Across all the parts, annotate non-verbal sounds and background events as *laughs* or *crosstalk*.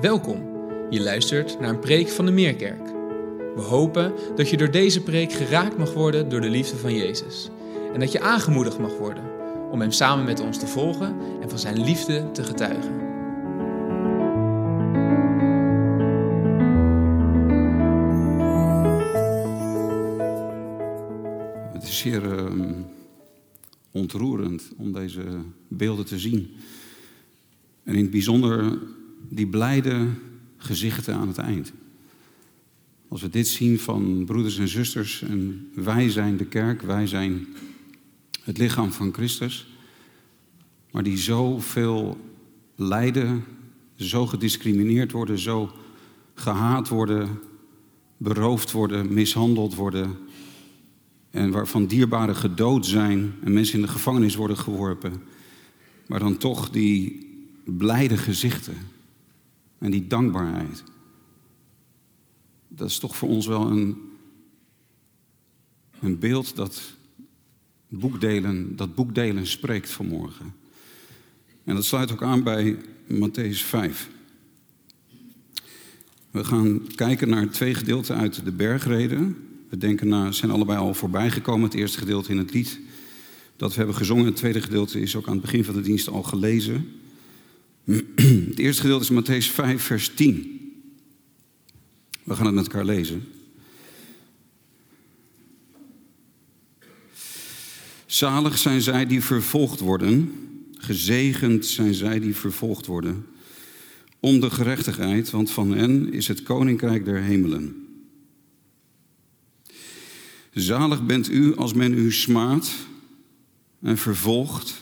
Welkom. Je luistert naar een preek van de Meerkerk. We hopen dat je door deze preek geraakt mag worden door de liefde van Jezus. En dat je aangemoedigd mag worden om Hem samen met ons te volgen en van Zijn liefde te getuigen. Het is zeer ehm, ontroerend om deze beelden te zien. En in het bijzonder die blijde gezichten aan het eind. Als we dit zien van broeders en zusters en wij zijn de kerk, wij zijn het lichaam van Christus, maar die zoveel lijden, zo gediscrimineerd worden, zo gehaat worden, beroofd worden, mishandeld worden en waarvan dierbaren gedood zijn en mensen in de gevangenis worden geworpen, maar dan toch die blijde gezichten en die dankbaarheid. Dat is toch voor ons wel een, een beeld dat boekdelen, dat boekdelen spreekt vanmorgen. En dat sluit ook aan bij Matthäus 5. We gaan kijken naar twee gedeelten uit de bergreden. We denken na, zijn allebei al voorbij gekomen. Het eerste gedeelte in het lied dat we hebben gezongen. Het tweede gedeelte is ook aan het begin van de dienst al gelezen. Het eerste gedeelte is Matthäus 5, vers 10. We gaan het met elkaar lezen. Zalig zijn zij die vervolgd worden, gezegend zijn zij die vervolgd worden, om de gerechtigheid, want van hen is het koninkrijk der hemelen. Zalig bent u als men u smaadt en vervolgt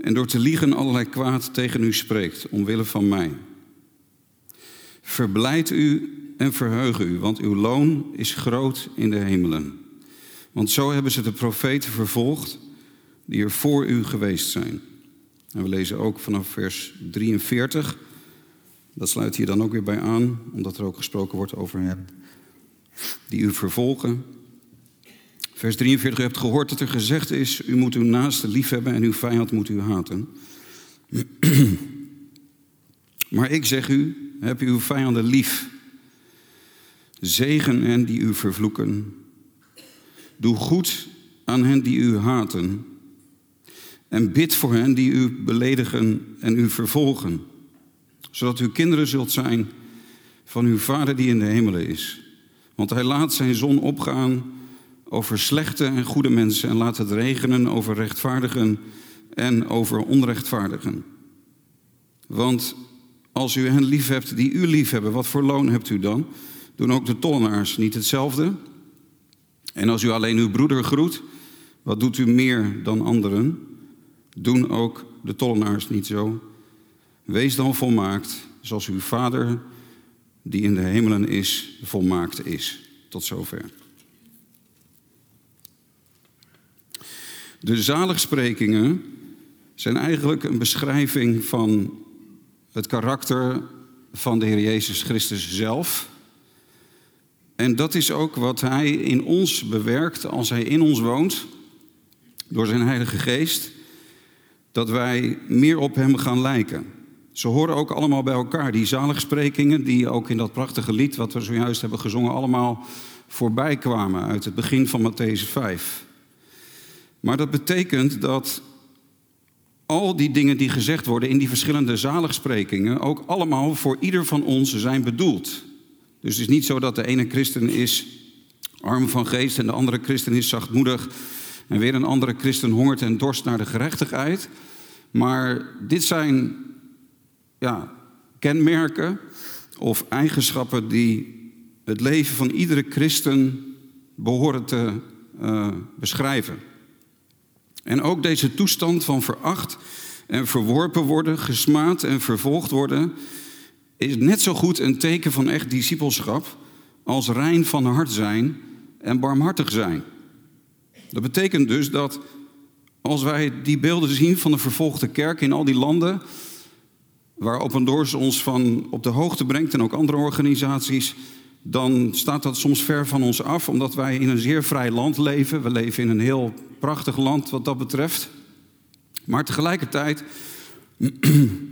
en door te liegen allerlei kwaad tegen u spreekt, omwille van mij. Verblijd u en verheug u, want uw loon is groot in de hemelen. Want zo hebben ze de profeten vervolgd die er voor u geweest zijn. En we lezen ook vanaf vers 43. Dat sluit hier dan ook weer bij aan, omdat er ook gesproken wordt over hen die u vervolgen. Vers 43, u hebt gehoord dat er gezegd is, u moet uw naaste lief hebben en uw vijand moet u haten. *clears throat* maar ik zeg u, heb uw vijanden lief. Zegen hen die u vervloeken. Doe goed aan hen die u haten. En bid voor hen die u beledigen en u vervolgen. Zodat u kinderen zult zijn van uw Vader die in de hemelen is. Want hij laat zijn zon opgaan over slechte en goede mensen en laat het regenen over rechtvaardigen en over onrechtvaardigen. Want als u hen lief hebt die u lief hebben, wat voor loon hebt u dan? Doen ook de tollenaars niet hetzelfde? En als u alleen uw broeder groet, wat doet u meer dan anderen? Doen ook de tollenaars niet zo? Wees dan volmaakt, zoals uw Vader die in de hemelen is, volmaakt is. Tot zover. De zaligsprekingen zijn eigenlijk een beschrijving van het karakter van de Heer Jezus Christus zelf. En dat is ook wat Hij in ons bewerkt als Hij in ons woont, door zijn Heilige Geest, dat wij meer op Hem gaan lijken. Ze horen ook allemaal bij elkaar, die zaligsprekingen, die ook in dat prachtige lied wat we zojuist hebben gezongen, allemaal voorbij kwamen uit het begin van Matthäus 5. Maar dat betekent dat al die dingen die gezegd worden in die verschillende zaligsprekingen ook allemaal voor ieder van ons zijn bedoeld. Dus het is niet zo dat de ene christen is arm van geest en de andere christen is zachtmoedig en weer een andere christen hongert en dorst naar de gerechtigheid. Maar dit zijn ja, kenmerken of eigenschappen die het leven van iedere christen behoren te uh, beschrijven. En ook deze toestand van veracht en verworpen worden, gesmaad en vervolgd worden, is net zo goed een teken van echt discipelschap als rein van hart zijn en barmhartig zijn. Dat betekent dus dat als wij die beelden zien van de vervolgde kerk in al die landen, waar Open Doors ons van op de hoogte brengt en ook andere organisaties, dan staat dat soms ver van ons af, omdat wij in een zeer vrij land leven. We leven in een heel prachtig land wat dat betreft. Maar tegelijkertijd *clears throat*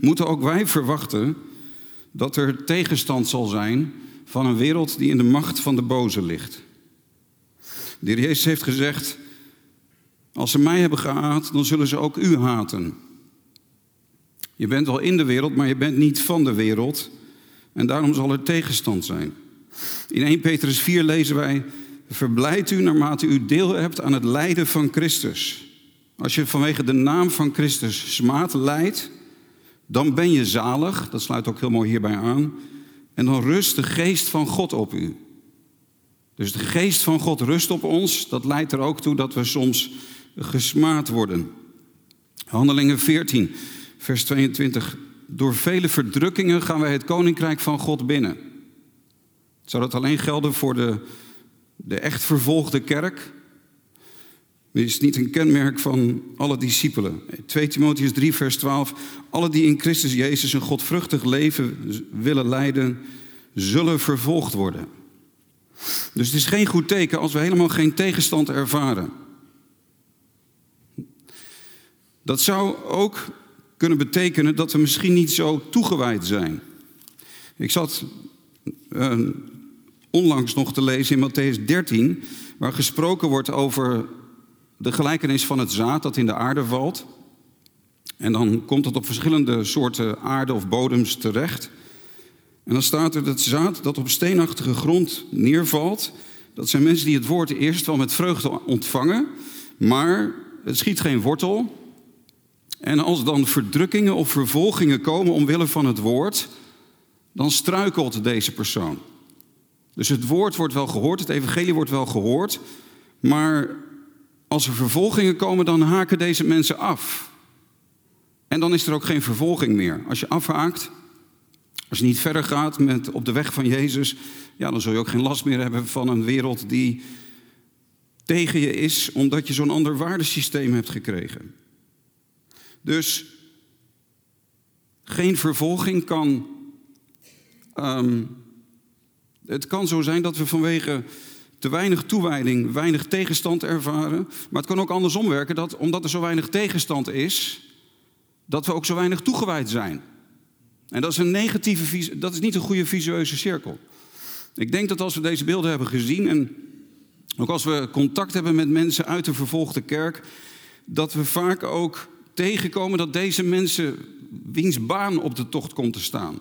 moeten ook wij verwachten dat er tegenstand zal zijn van een wereld die in de macht van de boze ligt. De heer Jezus heeft gezegd, als ze mij hebben gehaat, dan zullen ze ook u haten. Je bent wel in de wereld, maar je bent niet van de wereld. En daarom zal er tegenstand zijn. In 1 Petrus 4 lezen wij: Verblijd u naarmate u deel hebt aan het lijden van Christus. Als je vanwege de naam van Christus smaad lijdt, dan ben je zalig. Dat sluit ook heel mooi hierbij aan. En dan rust de geest van God op u. Dus de geest van God rust op ons. Dat leidt er ook toe dat we soms gesmaad worden. Handelingen 14, vers 22. Door vele verdrukkingen gaan wij het koninkrijk van God binnen. Zou dat alleen gelden voor de, de echt vervolgde kerk? Dit is niet een kenmerk van alle discipelen. 2 Timotheus 3, vers 12. Alle die in Christus Jezus een godvruchtig leven willen leiden, zullen vervolgd worden. Dus het is geen goed teken als we helemaal geen tegenstand ervaren. Dat zou ook kunnen betekenen dat we misschien niet zo toegewijd zijn. Ik zat uh, onlangs nog te lezen in Matthäus 13, waar gesproken wordt over de gelijkenis van het zaad dat in de aarde valt. En dan komt het op verschillende soorten aarde of bodems terecht. En dan staat er dat zaad dat op steenachtige grond neervalt. Dat zijn mensen die het woord eerst wel met vreugde ontvangen, maar het schiet geen wortel. En als dan verdrukkingen of vervolgingen komen omwille van het woord, dan struikelt deze persoon. Dus het woord wordt wel gehoord, het evangelie wordt wel gehoord, maar als er vervolgingen komen, dan haken deze mensen af. En dan is er ook geen vervolging meer. Als je afhaakt, als je niet verder gaat met, op de weg van Jezus, ja, dan zul je ook geen last meer hebben van een wereld die tegen je is, omdat je zo'n ander waardesysteem hebt gekregen. Dus geen vervolging kan. Ehm, het kan zo zijn dat we vanwege te weinig toewijding weinig tegenstand ervaren. Maar het kan ook andersom werken dat omdat er zo weinig tegenstand is, dat we ook zo weinig toegewijd zijn. En dat is een negatieve, dat is niet een goede visueuze cirkel. Ik denk dat als we deze beelden hebben gezien en ook als we contact hebben met mensen uit de vervolgde kerk, dat we vaak ook tegenkomen dat deze mensen wiens baan op de tocht komt te staan.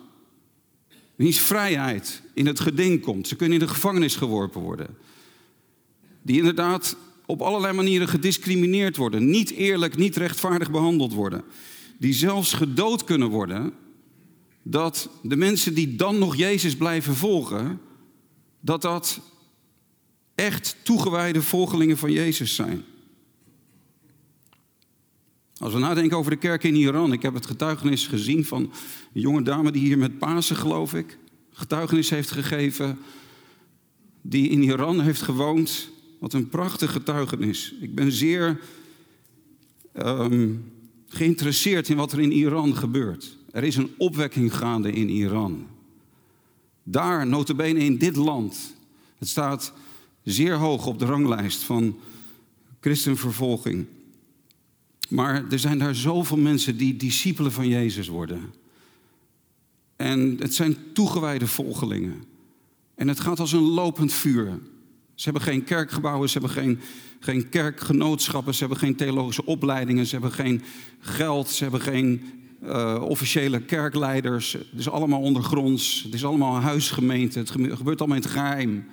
Wiens vrijheid in het geding komt. Ze kunnen in de gevangenis geworpen worden. Die inderdaad op allerlei manieren gediscrimineerd worden. Niet eerlijk, niet rechtvaardig behandeld worden. Die zelfs gedood kunnen worden. Dat de mensen die dan nog Jezus blijven volgen. Dat dat echt toegewijde volgelingen van Jezus zijn. Als we nadenken over de kerk in Iran, ik heb het getuigenis gezien van een jonge dame die hier met Pasen, geloof ik, getuigenis heeft gegeven, die in Iran heeft gewoond. Wat een prachtig getuigenis. Ik ben zeer um, geïnteresseerd in wat er in Iran gebeurt. Er is een opwekking gaande in Iran. Daar, notabene in dit land, het staat zeer hoog op de ranglijst van christenvervolging. Maar er zijn daar zoveel mensen die discipelen van Jezus worden. En het zijn toegewijde volgelingen. En het gaat als een lopend vuur. Ze hebben geen kerkgebouwen, ze hebben geen, geen kerkgenootschappen, ze hebben geen theologische opleidingen, ze hebben geen geld, ze hebben geen uh, officiële kerkleiders. Het is allemaal ondergronds, het is allemaal huisgemeente, het gebeurt allemaal in het geheim.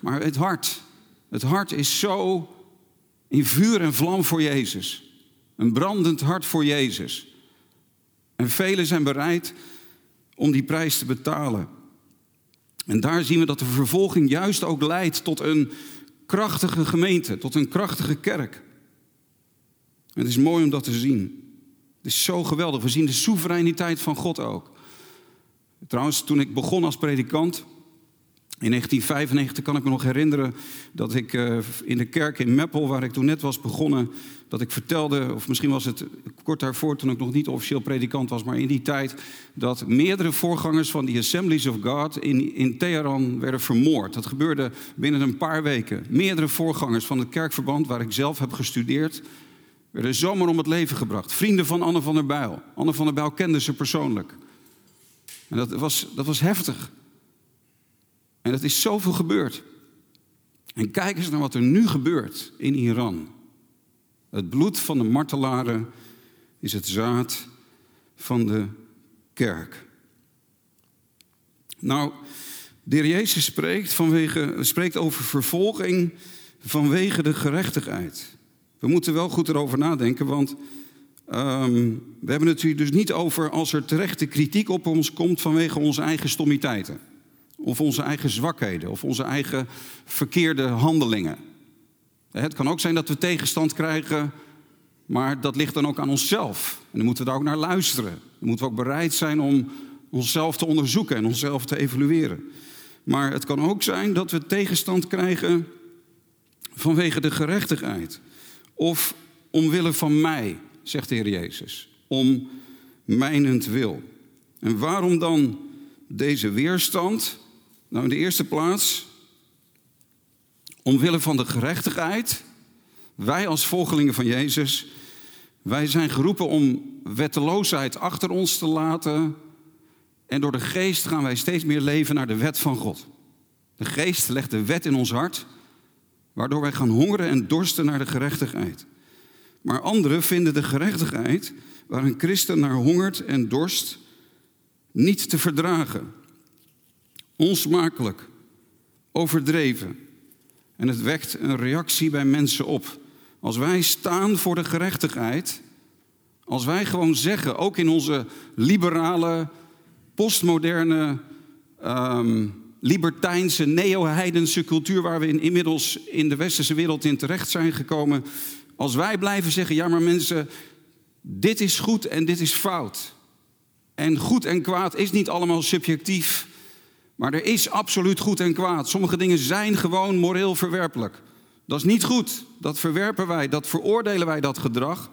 Maar het hart, het hart is zo in vuur en vlam voor Jezus. Een brandend hart voor Jezus. En velen zijn bereid om die prijs te betalen. En daar zien we dat de vervolging juist ook leidt tot een krachtige gemeente, tot een krachtige kerk. Het is mooi om dat te zien. Het is zo geweldig. We zien de soevereiniteit van God ook. Trouwens, toen ik begon als predikant, in 1995 kan ik me nog herinneren dat ik eh, in de kerk in Meppel, waar ik toen net was begonnen, dat ik vertelde, of misschien was het kort daarvoor toen ik nog niet officieel predikant was, maar in die tijd, dat meerdere voorgangers van die Assemblies of God in, in Teheran werden vermoord. Dat gebeurde binnen een paar weken. Meerdere voorgangers van het kerkverband waar ik zelf heb gestudeerd, werden zomaar om het leven gebracht. Vrienden van Anne van der Bijl. Anne van der Bijl kende ze persoonlijk. En dat was, dat was heftig. En dat is zoveel gebeurd. En kijk eens naar wat er nu gebeurt in Iran. Het bloed van de martelaren is het zaad van de kerk. Nou, de heer Jezus spreekt, vanwege, spreekt over vervolging vanwege de gerechtigheid. We moeten wel goed erover nadenken, want um, we hebben het hier dus niet over als er terechte kritiek op ons komt vanwege onze eigen stommiteiten. Of onze eigen zwakheden, of onze eigen verkeerde handelingen. Het kan ook zijn dat we tegenstand krijgen, maar dat ligt dan ook aan onszelf. En dan moeten we daar ook naar luisteren. Dan moeten we ook bereid zijn om onszelf te onderzoeken en onszelf te evalueren. Maar het kan ook zijn dat we tegenstand krijgen vanwege de gerechtigheid. Of omwille van mij, zegt de Heer Jezus. Om mijnend wil. En waarom dan deze weerstand? Nou, in de eerste plaats, omwille van de gerechtigheid. Wij als volgelingen van Jezus, wij zijn geroepen om wetteloosheid achter ons te laten. En door de geest gaan wij steeds meer leven naar de wet van God. De geest legt de wet in ons hart, waardoor wij gaan hongeren en dorsten naar de gerechtigheid. Maar anderen vinden de gerechtigheid waar een christen naar hongert en dorst niet te verdragen. Onsmakelijk, overdreven. En het wekt een reactie bij mensen op. Als wij staan voor de gerechtigheid, als wij gewoon zeggen, ook in onze liberale, postmoderne, um, libertijnse, neo-heidense cultuur waar we inmiddels in de westerse wereld in terecht zijn gekomen, als wij blijven zeggen, ja maar mensen, dit is goed en dit is fout. En goed en kwaad is niet allemaal subjectief, maar er is absoluut goed en kwaad. Sommige dingen zijn gewoon moreel verwerpelijk. Dat is niet goed. Dat verwerpen wij, dat veroordelen wij dat gedrag.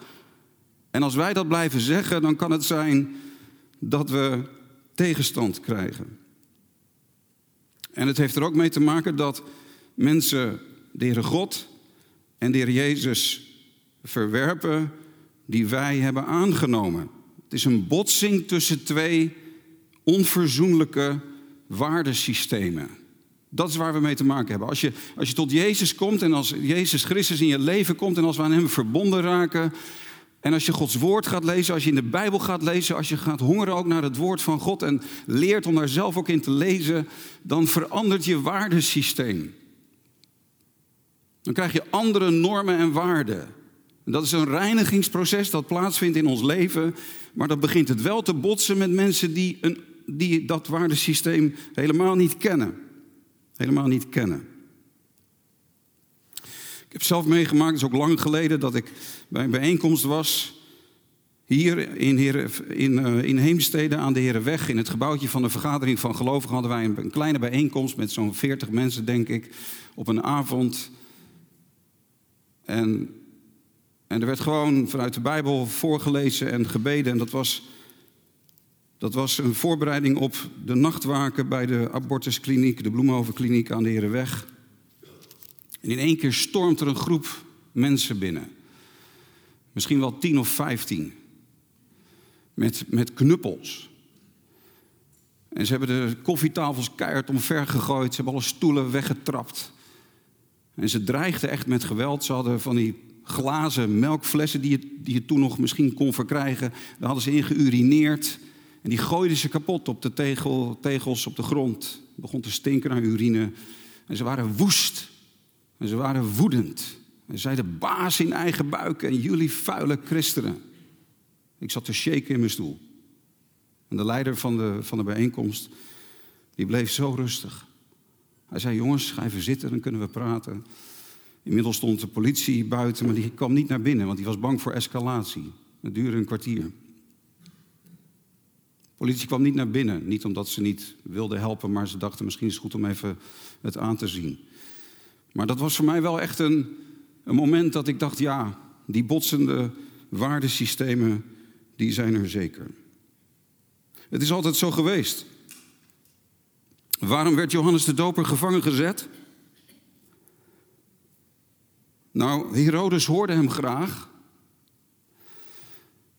En als wij dat blijven zeggen, dan kan het zijn dat we tegenstand krijgen. En het heeft er ook mee te maken dat mensen de God en de Jezus verwerpen die wij hebben aangenomen. Het is een botsing tussen twee onverzoenlijke waardesystemen. Dat is waar we mee te maken hebben. Als je, als je tot Jezus komt en als Jezus Christus in je leven komt en als we aan Hem verbonden raken. En als je Gods woord gaat lezen, als je in de Bijbel gaat lezen, als je gaat hongeren ook naar het woord van God en leert om daar zelf ook in te lezen, dan verandert je waardesysteem. Dan krijg je andere normen en waarden. En dat is een reinigingsproces dat plaatsvindt in ons leven, maar dat begint het wel te botsen met mensen die, een, die dat waardesysteem helemaal niet kennen helemaal niet kennen. Ik heb zelf meegemaakt, het is ook lang geleden, dat ik bij een bijeenkomst was. Hier in, in, uh, in Heemstede aan de Herenweg, in het gebouwtje van de vergadering van gelovigen, hadden wij een, een kleine bijeenkomst met zo'n 40 mensen, denk ik, op een avond. En, en er werd gewoon vanuit de Bijbel voorgelezen en gebeden. En dat was dat was een voorbereiding op de nachtwaken bij de abortuskliniek, de Bloemhovenkliniek aan de Herenweg. En in één keer stormt er een groep mensen binnen. Misschien wel tien of vijftien. Met, met knuppels. En ze hebben de koffietafels keihard omver gegooid. Ze hebben alle stoelen weggetrapt. En ze dreigden echt met geweld. Ze hadden van die glazen melkflessen die je, die je toen nog misschien kon verkrijgen. Daar hadden ze in geurineerd. En die gooiden ze kapot op de tegel, tegels op de grond. Begon te stinken naar urine. En ze waren woest. En ze waren woedend. En zeiden baas in eigen buik en jullie vuile christenen. Ik zat te shaken in mijn stoel. En de leider van de, van de bijeenkomst, die bleef zo rustig. Hij zei, jongens, ga even zitten, dan kunnen we praten. Inmiddels stond de politie buiten, maar die kwam niet naar binnen, want die was bang voor escalatie. Het duurde een kwartier. Politie kwam niet naar binnen. Niet omdat ze niet wilden helpen, maar ze dachten misschien is het goed om even het aan te zien. Maar dat was voor mij wel echt een, een moment dat ik dacht, ja, die botsende waardesystemen, die zijn er zeker. Het is altijd zo geweest. Waarom werd Johannes de Doper gevangen gezet? Nou, Herodes hoorde hem graag.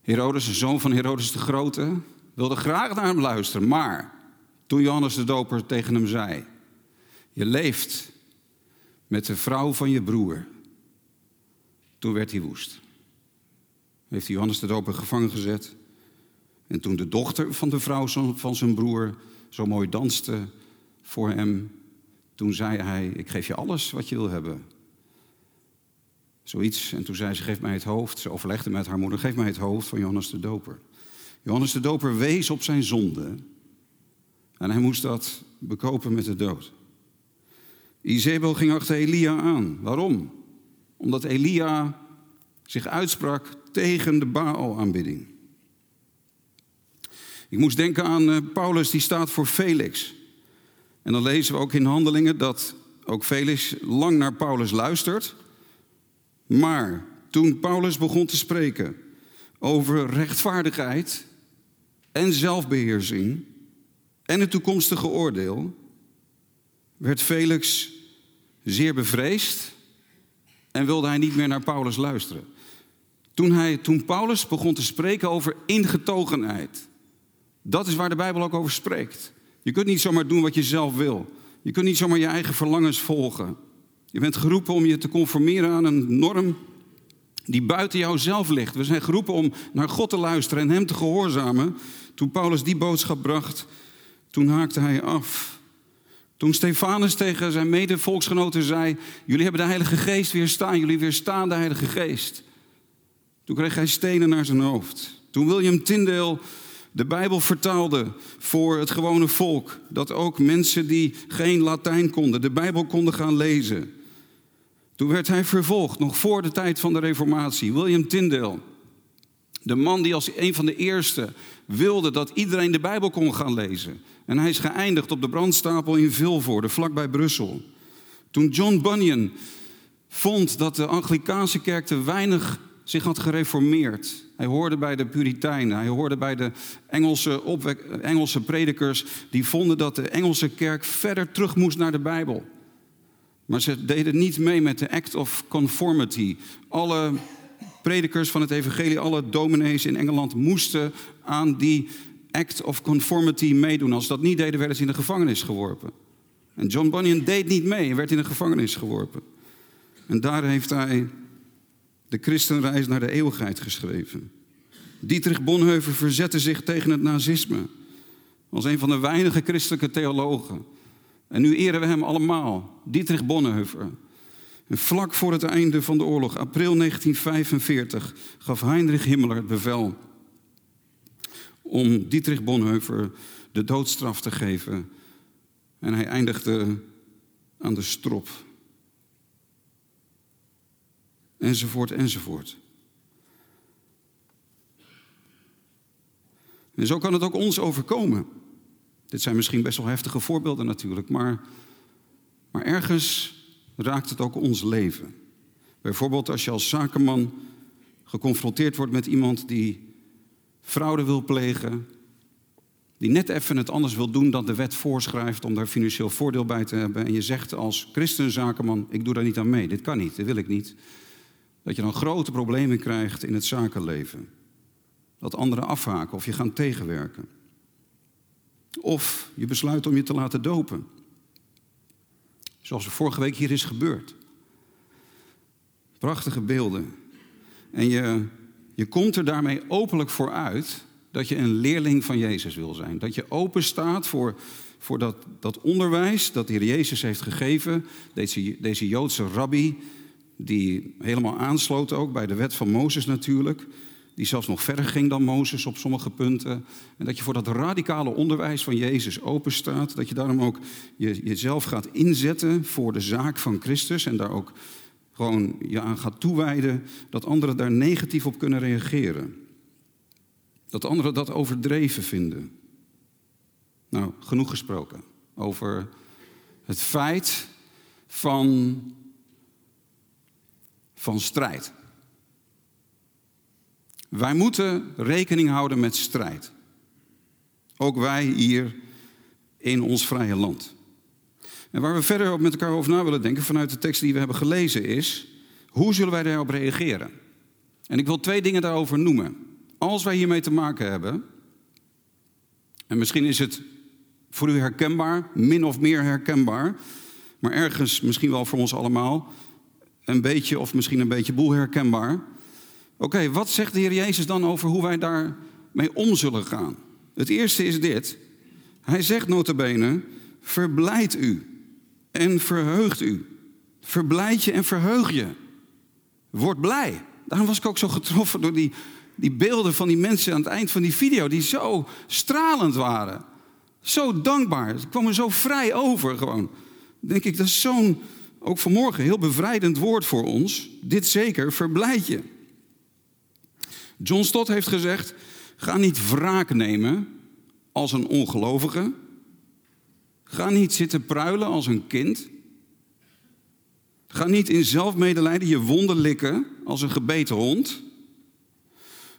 Herodes, de zoon van Herodes de Grote, wilde graag naar hem luisteren. Maar toen Johannes de Doper tegen hem zei: Je leeft met de vrouw van je broer. Toen werd hij woest. Heeft Johannes de Doper gevangen gezet. En toen de dochter van de vrouw van zijn broer zo mooi danste voor hem, toen zei hij: Ik geef je alles wat je wil hebben. Zoiets. En toen zei ze: Geef mij het hoofd. Ze overlegde met haar moeder: Geef mij het hoofd van Johannes de Doper. Johannes de Doper wees op zijn zonde. En hij moest dat bekopen met de dood. Izebel ging achter Elia aan. Waarom? Omdat Elia zich uitsprak tegen de Baal-aanbidding. Ik moest denken aan eh, Paulus, die staat voor Felix. En dan lezen we ook in Handelingen dat ook Felix lang naar Paulus luistert. Maar toen Paulus begon te spreken over rechtvaardigheid en zelfbeheersing en het toekomstige oordeel, werd Felix zeer bevreesd en wilde hij niet meer naar Paulus luisteren. Toen, hij, toen Paulus begon te spreken over ingetogenheid, dat is waar de Bijbel ook over spreekt. Je kunt niet zomaar doen wat je zelf wil. Je kunt niet zomaar je eigen verlangens volgen. Je bent geroepen om je te conformeren aan een norm die buiten jouzelf ligt. We zijn geroepen om naar God te luisteren en Hem te gehoorzamen. Toen Paulus die boodschap bracht, toen haakte hij af. Toen Stefanus tegen zijn mede-volksgenoten zei: Jullie hebben de Heilige Geest weerstaan, jullie weerstaan de Heilige Geest. Toen kreeg hij stenen naar zijn hoofd. Toen William Tyndale de Bijbel vertaalde voor het gewone volk, dat ook mensen die geen Latijn konden, de Bijbel konden gaan lezen. Toen werd hij vervolgd, nog voor de tijd van de Reformatie. William Tyndale, de man die als een van de eerste wilde dat iedereen de Bijbel kon gaan lezen. En hij is geëindigd op de brandstapel in Vilvoorde, vlakbij Brussel. Toen John Bunyan vond dat de Anglikaanse kerk te weinig zich had gereformeerd. Hij hoorde bij de Puritijnen, hij hoorde bij de Engelse, Engelse predikers die vonden dat de Engelse kerk verder terug moest naar de Bijbel. Maar ze deden niet mee met de Act of Conformity. Alle predikers van het evangelie, alle dominees in Engeland moesten aan die Act of Conformity meedoen. Als ze dat niet deden, werden ze in de gevangenis geworpen. En John Bunyan deed niet mee en werd in de gevangenis geworpen. En daar heeft hij de christenreis naar de eeuwigheid geschreven. Dietrich Bonhoeffer verzette zich tegen het nazisme. Als een van de weinige christelijke theologen. En nu eren we hem allemaal. Dietrich Bonhoeffer. En vlak voor het einde van de oorlog, april 1945, gaf Heinrich Himmler het bevel om Dietrich Bonhoeffer de doodstraf te geven. En hij eindigde aan de strop enzovoort, enzovoort. En zo kan het ook ons overkomen. Dit zijn misschien best wel heftige voorbeelden natuurlijk, maar, maar ergens raakt het ook ons leven. Bijvoorbeeld als je als zakenman geconfronteerd wordt met iemand die fraude wil plegen, die net even het anders wil doen dan de wet voorschrijft om daar financieel voordeel bij te hebben. En je zegt als christenzakenman, ik doe daar niet aan mee, dit kan niet, dit wil ik niet dat je dan grote problemen krijgt in het zakenleven. Dat anderen afhaken of je gaan tegenwerken. Of je besluit om je te laten dopen. Zoals er vorige week hier is gebeurd. Prachtige beelden. En je, je komt er daarmee openlijk voor uit dat je een leerling van Jezus wil zijn. Dat je open staat voor, voor dat, dat onderwijs dat de Heer Jezus heeft gegeven. Deze, deze Joodse rabbi die helemaal aansloot ook bij de wet van Mozes natuurlijk. Die zelfs nog verder ging dan Mozes op sommige punten. En dat je voor dat radicale onderwijs van Jezus openstaat. Dat je daarom ook je, jezelf gaat inzetten voor de zaak van Christus. En daar ook gewoon je aan gaat toewijden. Dat anderen daar negatief op kunnen reageren. Dat anderen dat overdreven vinden. Nou, genoeg gesproken over het feit van van strijd. Wij moeten rekening houden met strijd. Ook wij hier in ons vrije land. En waar we verder met elkaar over na willen denken vanuit de tekst die we hebben gelezen is, hoe zullen wij daarop reageren? En ik wil twee dingen daarover noemen. Als wij hiermee te maken hebben, En misschien is het voor u herkenbaar, min of meer herkenbaar, maar ergens misschien wel voor ons allemaal een beetje of misschien een beetje boel herkenbaar. Oké, wat zegt de Heer Jezus dan over hoe wij daarmee om zullen gaan? Het eerste is dit. Hij zegt notabene, verblijd u en verheugt u. Verblijd je en verheug je. Word blij. Daarom was ik ook zo getroffen door die, die beelden van die mensen aan het eind van die video, die zo stralend waren. Zo dankbaar. Ze kwamen zo vrij over gewoon. Denk ik, dat is zo'n, ook vanmorgen, heel bevrijdend woord voor ons. Dit zeker, verblijd je. John Stott heeft gezegd, ga niet wraak nemen als een ongelovige. Ga niet zitten pruilen als een kind. Ga niet in zelfmedelijden je wonden likken als een gebeten hond.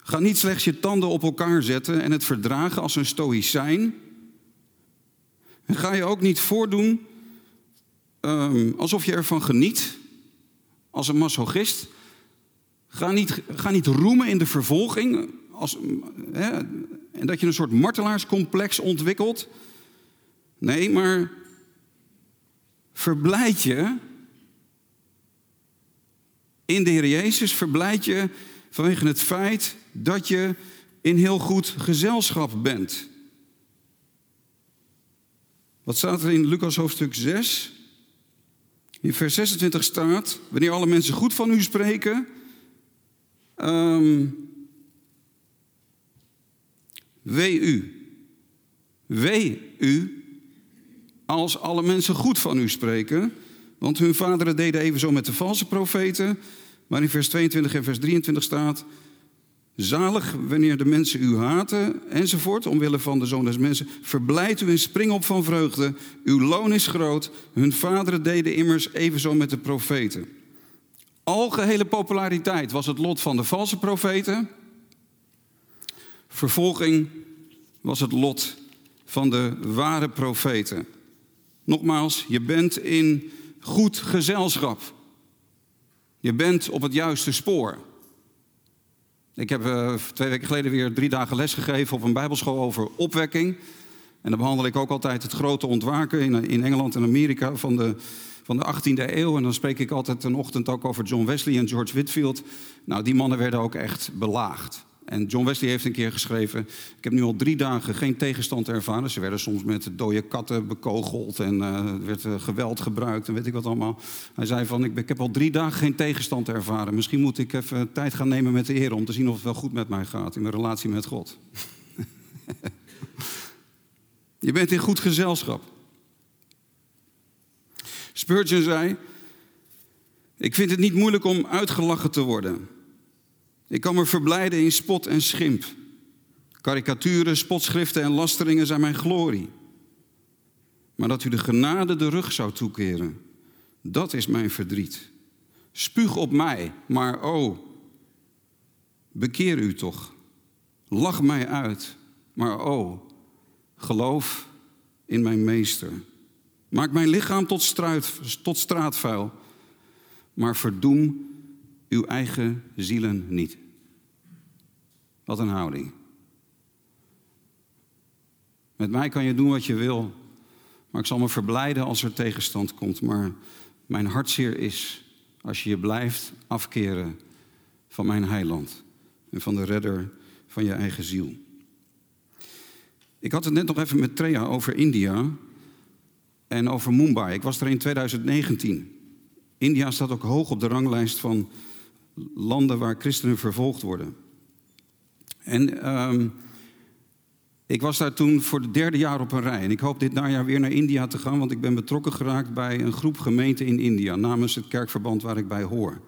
Ga niet slechts je tanden op elkaar zetten en het verdragen als een stoïcijn. En ga je ook niet voordoen um, alsof je ervan geniet, als een masochist. Ga niet, ga niet roemen in de vervolging als, hè, en dat je een soort martelaarscomplex ontwikkelt. Nee, maar verblijd je in de Heer Jezus, verblijd je vanwege het feit dat je in heel goed gezelschap bent. Wat staat er in Lucas hoofdstuk 6? In vers 26 staat: Wanneer alle mensen goed van u spreken. Um, wee u. Wee u als alle mensen goed van u spreken. Want hun vaderen deden evenzo met de valse profeten. Maar in vers 22 en vers 23 staat: Zalig wanneer de mensen u haten, enzovoort, omwille van de zoon des mensen. Verblijd u en spring op van vreugde. Uw loon is groot. Hun vaderen deden immers evenzo met de profeten. Algehele populariteit was het lot van de valse profeten. Vervolging was het lot van de ware profeten. Nogmaals, je bent in goed gezelschap. Je bent op het juiste spoor. Ik heb uh, twee weken geleden weer drie dagen les gegeven op een bijbelschool over opwekking. En dan behandel ik ook altijd het grote ontwaken in, in Engeland en Amerika van de, van de 18e eeuw. En dan spreek ik altijd een ochtend ook over John Wesley en George Whitfield. Nou, die mannen werden ook echt belaagd. En John Wesley heeft een keer geschreven: Ik heb nu al drie dagen geen tegenstand ervaren. Ze werden soms met dode katten bekogeld en uh, er werd uh, geweld gebruikt en weet ik wat allemaal. Hij zei: van, ik, ik, heb al drie dagen geen tegenstand ervaren. Misschien moet ik even tijd gaan nemen met de Heer om te zien of het wel goed met mij gaat in mijn relatie met God. *laughs* Je bent in goed gezelschap. Spurgeon zei: Ik vind het niet moeilijk om uitgelachen te worden. Ik kan me verblijden in spot en schimp. Karikaturen, spotschriften en lasteringen zijn mijn glorie. Maar dat u de genade de rug zou toekeren, dat is mijn verdriet. Spuug op mij, maar oh, bekeer u toch. Lach mij uit, maar oh, geloof in mijn meester. Maak mijn lichaam tot, struit, tot straatvuil, maar verdoem uw eigen zielen niet. Wat een houding. Met mij kan je doen wat je wil, maar ik zal me verblijden als er tegenstand komt. Maar mijn hartzeer is als je je blijft afkeren van mijn heiland en van de redder van je eigen ziel. Ik had het net nog even met Treya over India en over Mumbai. Ik was er in 2019. India staat ook hoog op de ranglijst van landen waar christenen vervolgd worden. En um, ik was daar toen voor het derde jaar op een rij. En ik hoop dit najaar weer naar India te gaan, want ik ben betrokken geraakt bij een groep gemeenten in India, namens het kerkverband waar ik bij hoor.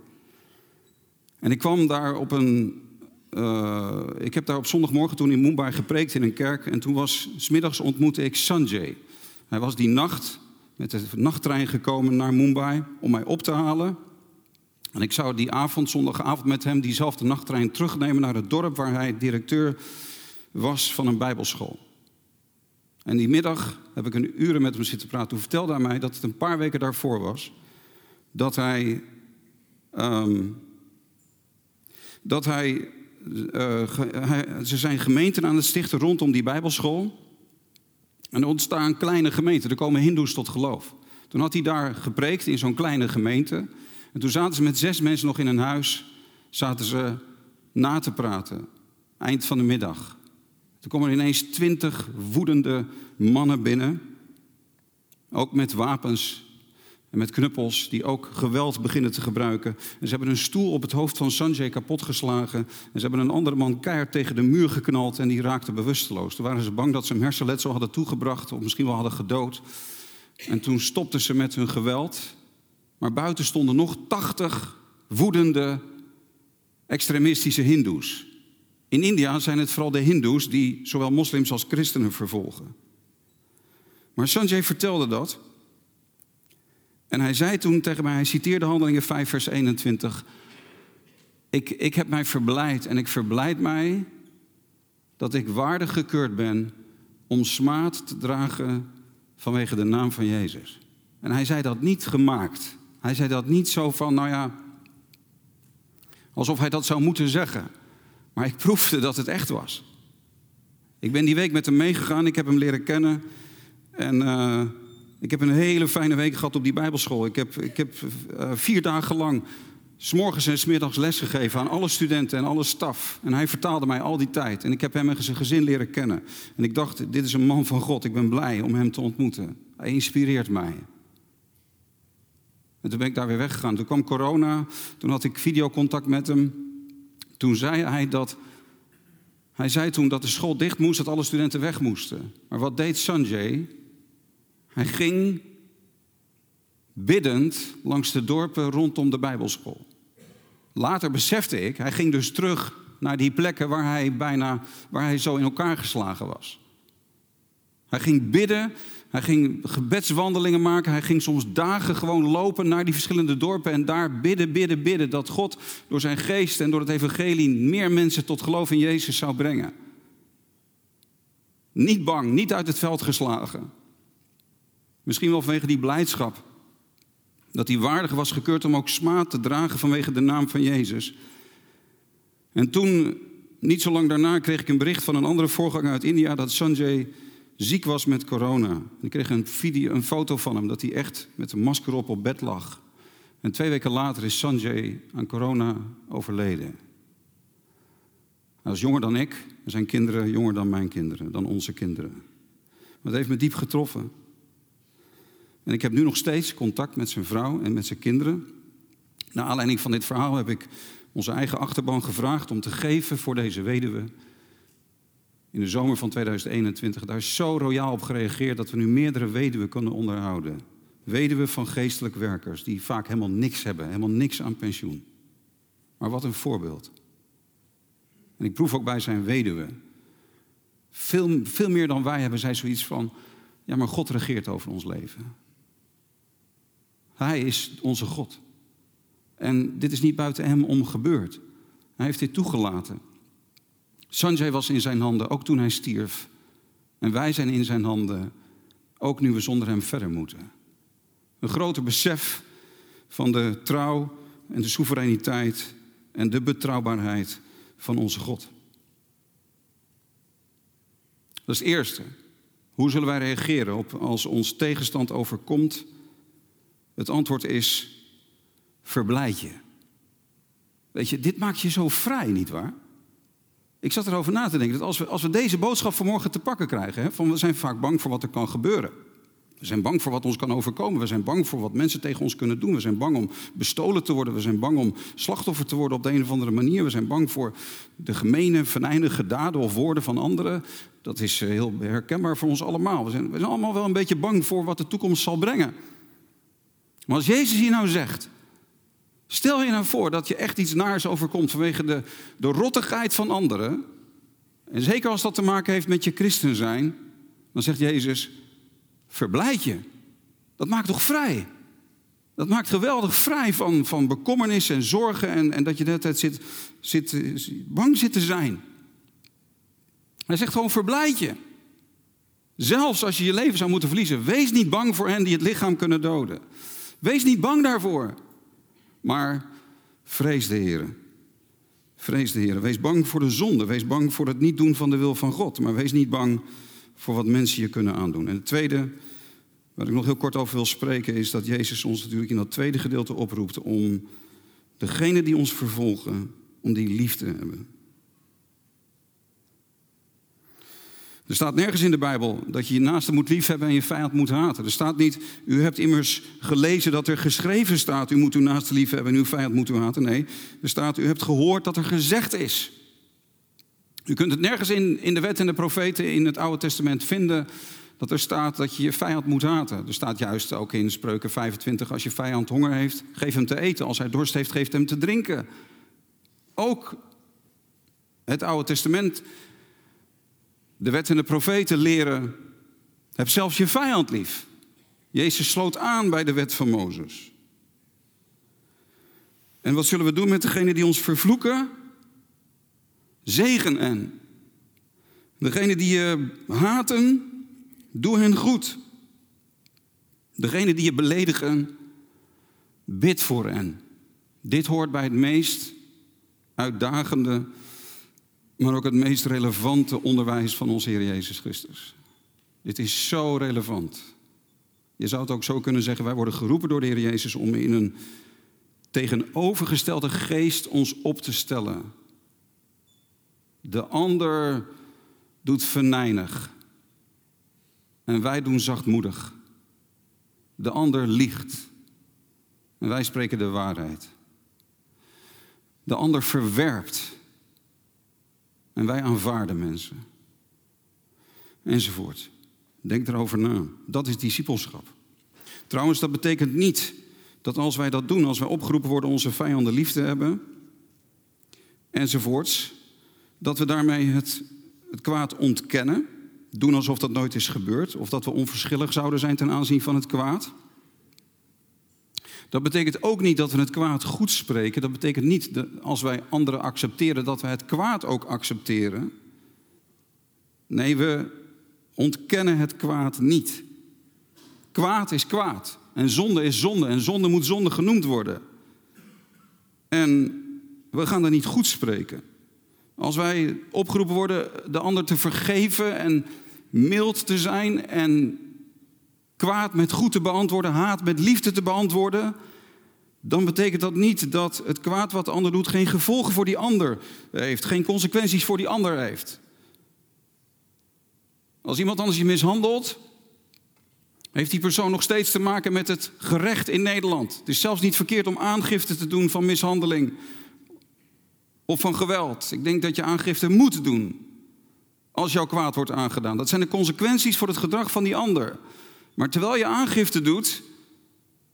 En ik kwam daar op een. Uh, ik heb daar op zondagmorgen toen in Mumbai gepreekt in een kerk. En toen was, smiddags ontmoette ik Sanjay. Hij was die nacht met de nachttrein gekomen naar Mumbai om mij op te halen. En ik zou die avond, zondagavond, met hem diezelfde nachttrein terugnemen naar het dorp waar hij directeur was van een bijbelschool. En die middag heb ik een uren met hem zitten praten. Toen vertelde hij mij dat het een paar weken daarvoor was dat hij. Um, dat hij, uh, hij, Ze zijn gemeenten aan het stichten rondom die bijbelschool. En er ontstaan kleine gemeenten, er komen hindoes tot geloof. Toen had hij daar gepreekt in zo'n kleine gemeente. En toen zaten ze met zes mensen nog in een huis, zaten ze na te praten. Eind van de middag. Toen komen er ineens twintig woedende mannen binnen. Ook met wapens en met knuppels die ook geweld beginnen te gebruiken. En ze hebben een stoel op het hoofd van Sanjay kapotgeslagen. En ze hebben een andere man keihard tegen de muur geknald en die raakte bewusteloos. Toen waren ze bang dat ze hem hersenletsel hadden toegebracht of misschien wel hadden gedood. En toen stopten ze met hun geweld. Maar buiten stonden nog tachtig woedende extremistische hindoes. In India zijn het vooral de hindoes die zowel moslims als christenen vervolgen. Maar Sanjay vertelde dat. En hij zei toen tegen mij, hij citeerde Handelingen 5, vers 21. Ik, ik heb mij verblijd en ik verblijd mij dat ik waardig gekeurd ben om smaad te dragen vanwege de naam van Jezus. En hij zei dat niet gemaakt. Hij zei dat niet zo van, nou ja, alsof hij dat zou moeten zeggen. Maar ik proefde dat het echt was. Ik ben die week met hem meegegaan, ik heb hem leren kennen. En uh, ik heb een hele fijne week gehad op die Bijbelschool. Ik heb, ik heb uh, vier dagen lang s'morgens en smiddags les gegeven aan alle studenten en alle staf. En hij vertaalde mij al die tijd. En ik heb hem en zijn gezin leren kennen. En ik dacht, dit is een man van God. Ik ben blij om hem te ontmoeten. Hij inspireert mij. En toen ben ik daar weer weggegaan. Toen kwam corona. Toen had ik videocontact met hem. Toen zei hij dat. Hij zei toen dat de school dicht moest, dat alle studenten weg moesten. Maar wat deed Sanjay? Hij ging biddend langs de dorpen rondom de Bijbelschool. Later besefte ik, hij ging dus terug naar die plekken waar hij bijna, waar hij zo in elkaar geslagen was. Hij ging bidden, hij ging gebedswandelingen maken, hij ging soms dagen gewoon lopen naar die verschillende dorpen en daar bidden, bidden, bidden dat God door zijn geest en door het evangelie meer mensen tot geloof in Jezus zou brengen. Niet bang, niet uit het veld geslagen. Misschien wel vanwege die blijdschap. Dat hij waardig was gekeurd om ook smaad te dragen vanwege de naam van Jezus. En toen, niet zo lang daarna, kreeg ik een bericht van een andere voorganger uit India dat Sanjay ziek was met corona. Ik kreeg een, video, een foto van hem dat hij echt met een masker op op bed lag. En twee weken later is Sanjay aan corona overleden. Hij was jonger dan ik zijn kinderen jonger dan mijn kinderen, dan onze kinderen. Het heeft me diep getroffen. En ik heb nu nog steeds contact met zijn vrouw en met zijn kinderen. Naar aanleiding van dit verhaal heb ik onze eigen achterban gevraagd om te geven voor deze weduwe. In de zomer van 2021. Daar is zo royaal op gereageerd dat we nu meerdere weduwen kunnen onderhouden. Weduwen van geestelijk werkers die vaak helemaal niks hebben, helemaal niks aan pensioen. Maar wat een voorbeeld. En ik proef ook bij zijn weduwe. Veel, veel meer dan wij hebben zij zoiets van, ja maar God regeert over ons leven. Hij is onze God. En dit is niet buiten hem om gebeurd. Hij heeft dit toegelaten. Sanjay was in zijn handen, ook toen hij stierf. En wij zijn in zijn handen, ook nu we zonder hem verder moeten. Een groter besef van de trouw en de soevereiniteit en de betrouwbaarheid van onze God. Dat is het eerste. Hoe zullen wij reageren op als ons tegenstand overkomt het antwoord is: verblijd je. Weet je, dit maakt je zo vrij, nietwaar? Ik zat erover na te denken dat als we, als we deze boodschap vanmorgen te pakken krijgen, hè, van we zijn vaak bang voor wat er kan gebeuren. We zijn bang voor wat ons kan overkomen. We zijn bang voor wat mensen tegen ons kunnen doen. We zijn bang om bestolen te worden. We zijn bang om slachtoffer te worden op de een of andere manier. We zijn bang voor de gemene, venijnige daden of woorden van anderen. Dat is eh, heel herkenbaar voor ons allemaal. We zijn, we zijn allemaal wel een beetje bang voor wat de toekomst zal brengen. Maar als Jezus hier nou zegt, stel je nou voor dat je echt iets naars overkomt vanwege de, de rottigheid van anderen, en zeker als dat te maken heeft met je christen zijn, dan zegt Jezus, verblijd je. Dat maakt toch vrij? Dat maakt geweldig vrij van, van bekommernis en zorgen en, en dat je de hele tijd zit, zit, bang zit te zijn. Hij zegt gewoon verblijd je. Zelfs als je je leven zou moeten verliezen, wees niet bang voor hen die het lichaam kunnen doden. Wees niet bang daarvoor. Maar vrees de Heer. Vrees de Heer. Wees bang voor de zonde. Wees bang voor het niet doen van de wil van God. Maar wees niet bang voor wat mensen je kunnen aandoen. En het tweede, waar ik nog heel kort over wil spreken, is dat Jezus ons natuurlijk in dat tweede gedeelte oproept om degene die ons vervolgen, om die lief te hebben. Er staat nergens in de Bijbel dat je je naaste moet liefhebben en je vijand moet haten. Er staat niet, u hebt immers gelezen dat er geschreven staat, u moet uw naaste liefhebben en uw vijand moet u haten. Nee, er staat, u hebt gehoord dat er gezegd is. U kunt het nergens in, in de wet en de profeten in het Oude Testament vinden dat er staat dat je je vijand moet haten. Er staat juist ook in Spreuken 25, als je vijand honger heeft, geef hem te eten. Als hij dorst heeft, geef hem te drinken. Ook het Oude Testament de wet en de profeten leren, heb zelfs je vijand lief. Jezus sloot aan bij de wet van Mozes. En wat zullen we doen met degene die ons vervloeken? Zegen en. Degene die je haten, doe hen goed. Degene die je beledigen, bid voor hen. Dit hoort bij het meest uitdagende maar ook het meest relevante onderwijs van onze Heer Jezus Christus. Dit is zo relevant. Je zou het ook zo kunnen zeggen, wij worden geroepen door de Heer Jezus om in een tegenovergestelde geest ons op te stellen. De ander doet venijnig en wij doen zachtmoedig. De ander liegt en wij spreken de waarheid. De ander verwerpt en wij aanvaarden mensen. Enzovoort. Denk erover na. Dat is discipelschap. Trouwens, dat betekent niet dat als wij dat doen, als wij opgeroepen worden onze vijanden lief te hebben, enzovoorts, dat we daarmee het, het kwaad ontkennen, doen alsof dat nooit is gebeurd, of dat we onverschillig zouden zijn ten aanzien van het kwaad. Dat betekent ook niet dat we het kwaad goed spreken. Dat betekent niet dat als wij anderen accepteren dat we het kwaad ook accepteren. Nee, we ontkennen het kwaad niet. Kwaad is kwaad. En zonde is zonde. En zonde moet zonde genoemd worden. En we gaan dat niet goed spreken. Als wij opgeroepen worden de ander te vergeven en mild te zijn en kwaad met goed te beantwoorden, haat met liefde te beantwoorden, dan betekent dat niet dat het kwaad wat de ander doet geen gevolgen voor die ander heeft, geen consequenties voor die ander heeft. Als iemand anders je mishandelt, heeft die persoon nog steeds te maken met het gerecht in Nederland. Het is zelfs niet verkeerd om aangifte te doen van mishandeling of van geweld. Ik denk dat je aangifte moet doen als jouw kwaad wordt aangedaan. Dat zijn de consequenties voor het gedrag van die ander. Maar terwijl je aangifte doet,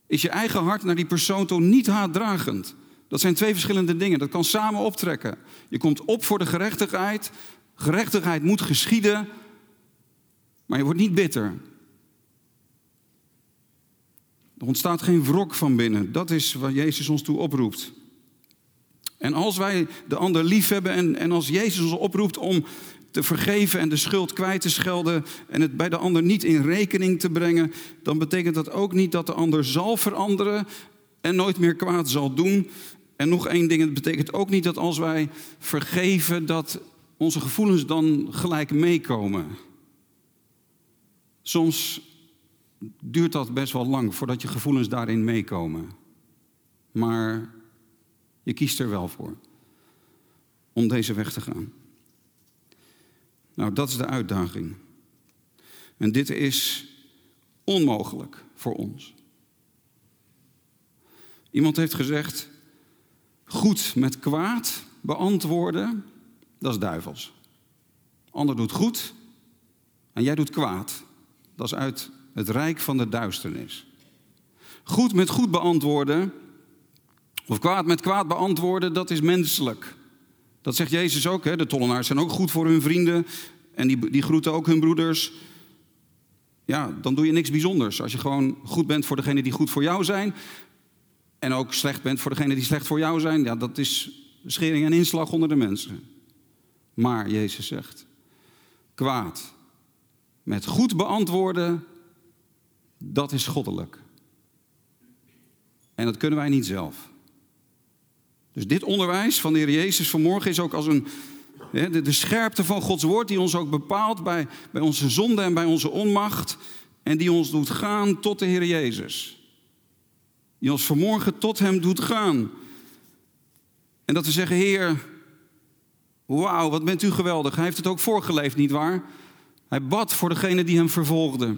is je eigen hart naar die persoon toe niet haatdragend. Dat zijn twee verschillende dingen. Dat kan samen optrekken. Je komt op voor de gerechtigheid. Gerechtigheid moet geschieden. Maar je wordt niet bitter. Er ontstaat geen wrok van binnen. Dat is waar Jezus ons toe oproept. En als wij de ander lief hebben en, en als Jezus ons oproept om te vergeven en de schuld kwijt te schelden en het bij de ander niet in rekening te brengen, dan betekent dat ook niet dat de ander zal veranderen en nooit meer kwaad zal doen. En nog één ding, het betekent ook niet dat als wij vergeven, dat onze gevoelens dan gelijk meekomen. Soms duurt dat best wel lang voordat je gevoelens daarin meekomen. Maar je kiest er wel voor om deze weg te gaan. Nou, dat is de uitdaging. En dit is onmogelijk voor ons. Iemand heeft gezegd: goed met kwaad beantwoorden, dat is duivels. Ander doet goed en jij doet kwaad. Dat is uit het rijk van de duisternis. Goed met goed beantwoorden, of kwaad met kwaad beantwoorden, dat is menselijk. Dat zegt Jezus ook. Hè? De tollenaars zijn ook goed voor hun vrienden. En die, die groeten ook hun broeders. Ja, dan doe je niks bijzonders. Als je gewoon goed bent voor degenen die goed voor jou zijn. En ook slecht bent voor degenen die slecht voor jou zijn. Ja, dat is schering en inslag onder de mensen. Maar Jezus zegt: kwaad met goed beantwoorden, dat is goddelijk. En dat kunnen wij niet zelf. Dus dit onderwijs van de Heer Jezus vanmorgen is ook als een, De, de scherpte van Gods woord die ons ook bepaalt bij, bij onze zonde en bij onze onmacht. En die ons doet gaan tot de Heer Jezus. Die ons vanmorgen tot Hem doet gaan. En dat we zeggen, Heer, wauw, wat bent u geweldig. Hij heeft het ook voorgeleefd, nietwaar? Hij bad voor degene die hem vervolgde.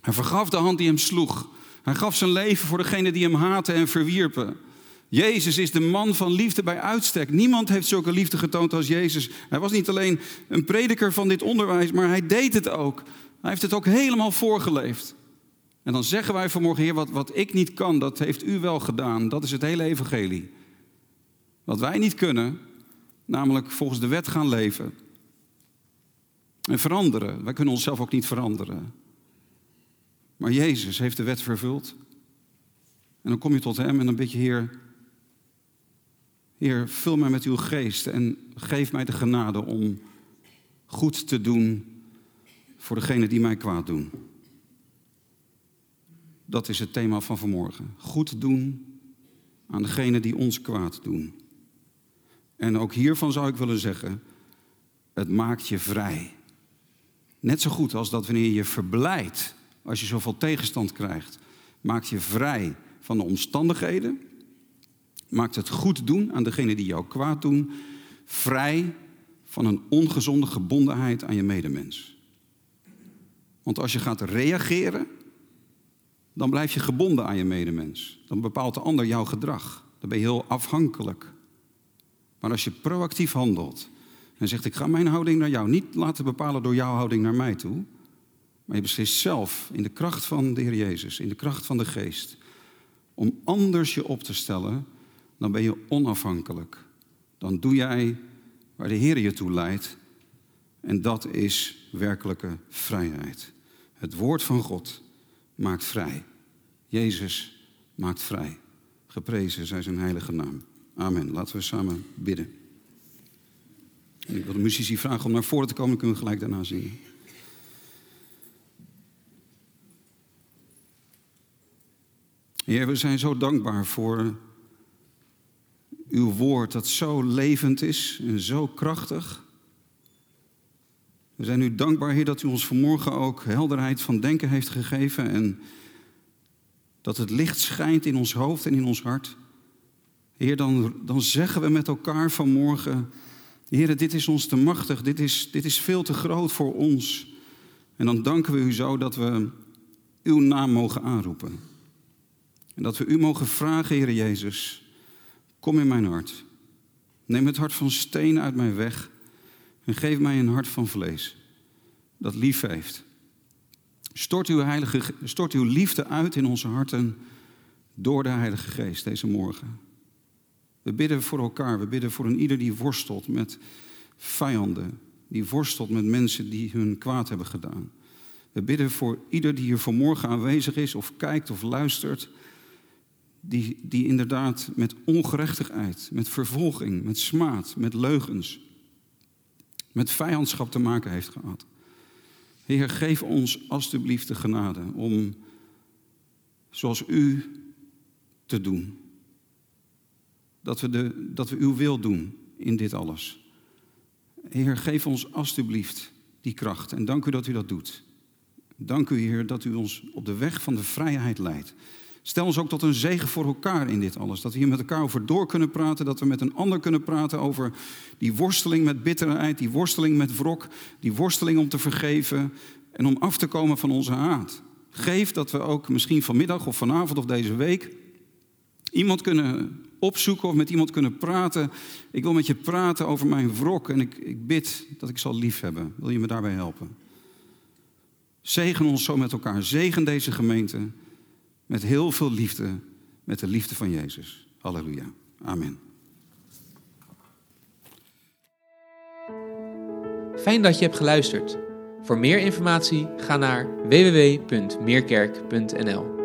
Hij vergaf de hand die hem sloeg. Hij gaf zijn leven voor degene die hem haatten en verwierpen. Jezus is de man van liefde bij uitstek. Niemand heeft zulke liefde getoond als Jezus. Hij was niet alleen een prediker van dit onderwijs, maar hij deed het ook. Hij heeft het ook helemaal voorgeleefd. En dan zeggen wij vanmorgen, Heer, wat, wat ik niet kan, dat heeft u wel gedaan. Dat is het hele evangelie. Wat wij niet kunnen, namelijk volgens de wet gaan leven. En veranderen. Wij kunnen onszelf ook niet veranderen. Maar Jezus heeft de wet vervuld. En dan kom je tot Hem en dan bid je, Heer, Heer, vul mij met uw geest en geef mij de genade om goed te doen voor degenen die mij kwaad doen. Dat is het thema van vanmorgen. Goed doen aan degenen die ons kwaad doen. En ook hiervan zou ik willen zeggen, het maakt je vrij. Net zo goed als dat wanneer je verblijdt, als je zoveel tegenstand krijgt, maakt je vrij van de omstandigheden, maakt het goed doen aan degenen die jou kwaad doen, vrij van een ongezonde gebondenheid aan je medemens. Want als je gaat reageren, dan blijf je gebonden aan je medemens. Dan bepaalt de ander jouw gedrag. Dan ben je heel afhankelijk. Maar als je proactief handelt en zegt: Ik ga mijn houding naar jou niet laten bepalen door jouw houding naar mij toe. Maar je beslist zelf in de kracht van de Heer Jezus, in de kracht van de Geest, om anders je op te stellen, dan ben je onafhankelijk. Dan doe jij waar de Heer je toe leidt. En dat is werkelijke vrijheid. Het woord van God maakt vrij. Jezus maakt vrij. Geprezen zij zijn heilige naam. Amen. Laten we samen bidden. ik wil de muzici vragen om naar voren te komen, dan kunnen we gelijk daarna zingen. Heer, we zijn zo dankbaar voor uw woord dat zo levend is en zo krachtig. We zijn u dankbaar, Heer, dat u ons vanmorgen ook helderheid van denken heeft gegeven en dat het licht schijnt in ons hoofd en in ons hart. Heer, dan, dan zeggen we met elkaar vanmorgen, Heer, dit is ons te machtig, dit is, dit is veel te groot voor ons. En dan danken we u zo dat we uw naam mogen aanroepen. En dat we u mogen vragen, Heer Jezus, kom in mijn hart. Neem het hart van steen uit mijn weg en geef mij een hart van vlees dat lief heeft. Stort uw, heilige, stort uw liefde uit in onze harten door de Heilige Geest deze morgen. We bidden voor elkaar, we bidden voor een ieder die worstelt met vijanden, die worstelt met mensen die hun kwaad hebben gedaan. We bidden voor ieder die hier vanmorgen aanwezig is of kijkt of luistert, die, die inderdaad met ongerechtigheid, met vervolging, met smaad, met leugens, met vijandschap te maken heeft gehad. Heer, geef ons alstublieft de genade om zoals u te doen. Dat we, de, dat we uw wil doen in dit alles. Heer, geef ons alstublieft die kracht. En dank u dat u dat doet. Dank u, Heer, dat u ons op de weg van de vrijheid leidt. Stel ons ook tot een zegen voor elkaar in dit alles. Dat we hier met elkaar over door kunnen praten. Dat we met een ander kunnen praten over die worsteling met bitterheid. Die worsteling met wrok. Die worsteling om te vergeven. En om af te komen van onze haat. Geef dat we ook misschien vanmiddag of vanavond of deze week iemand kunnen opzoeken of met iemand kunnen praten. Ik wil met je praten over mijn wrok en ik, ik bid dat ik zal lief hebben. Wil je me daarbij helpen? Zegen ons zo met elkaar. Zegen deze gemeente met heel veel liefde, met de liefde van Jezus. Halleluja. Amen. Fijn dat je hebt geluisterd. Voor meer informatie ga naar www.meerkerk.nl.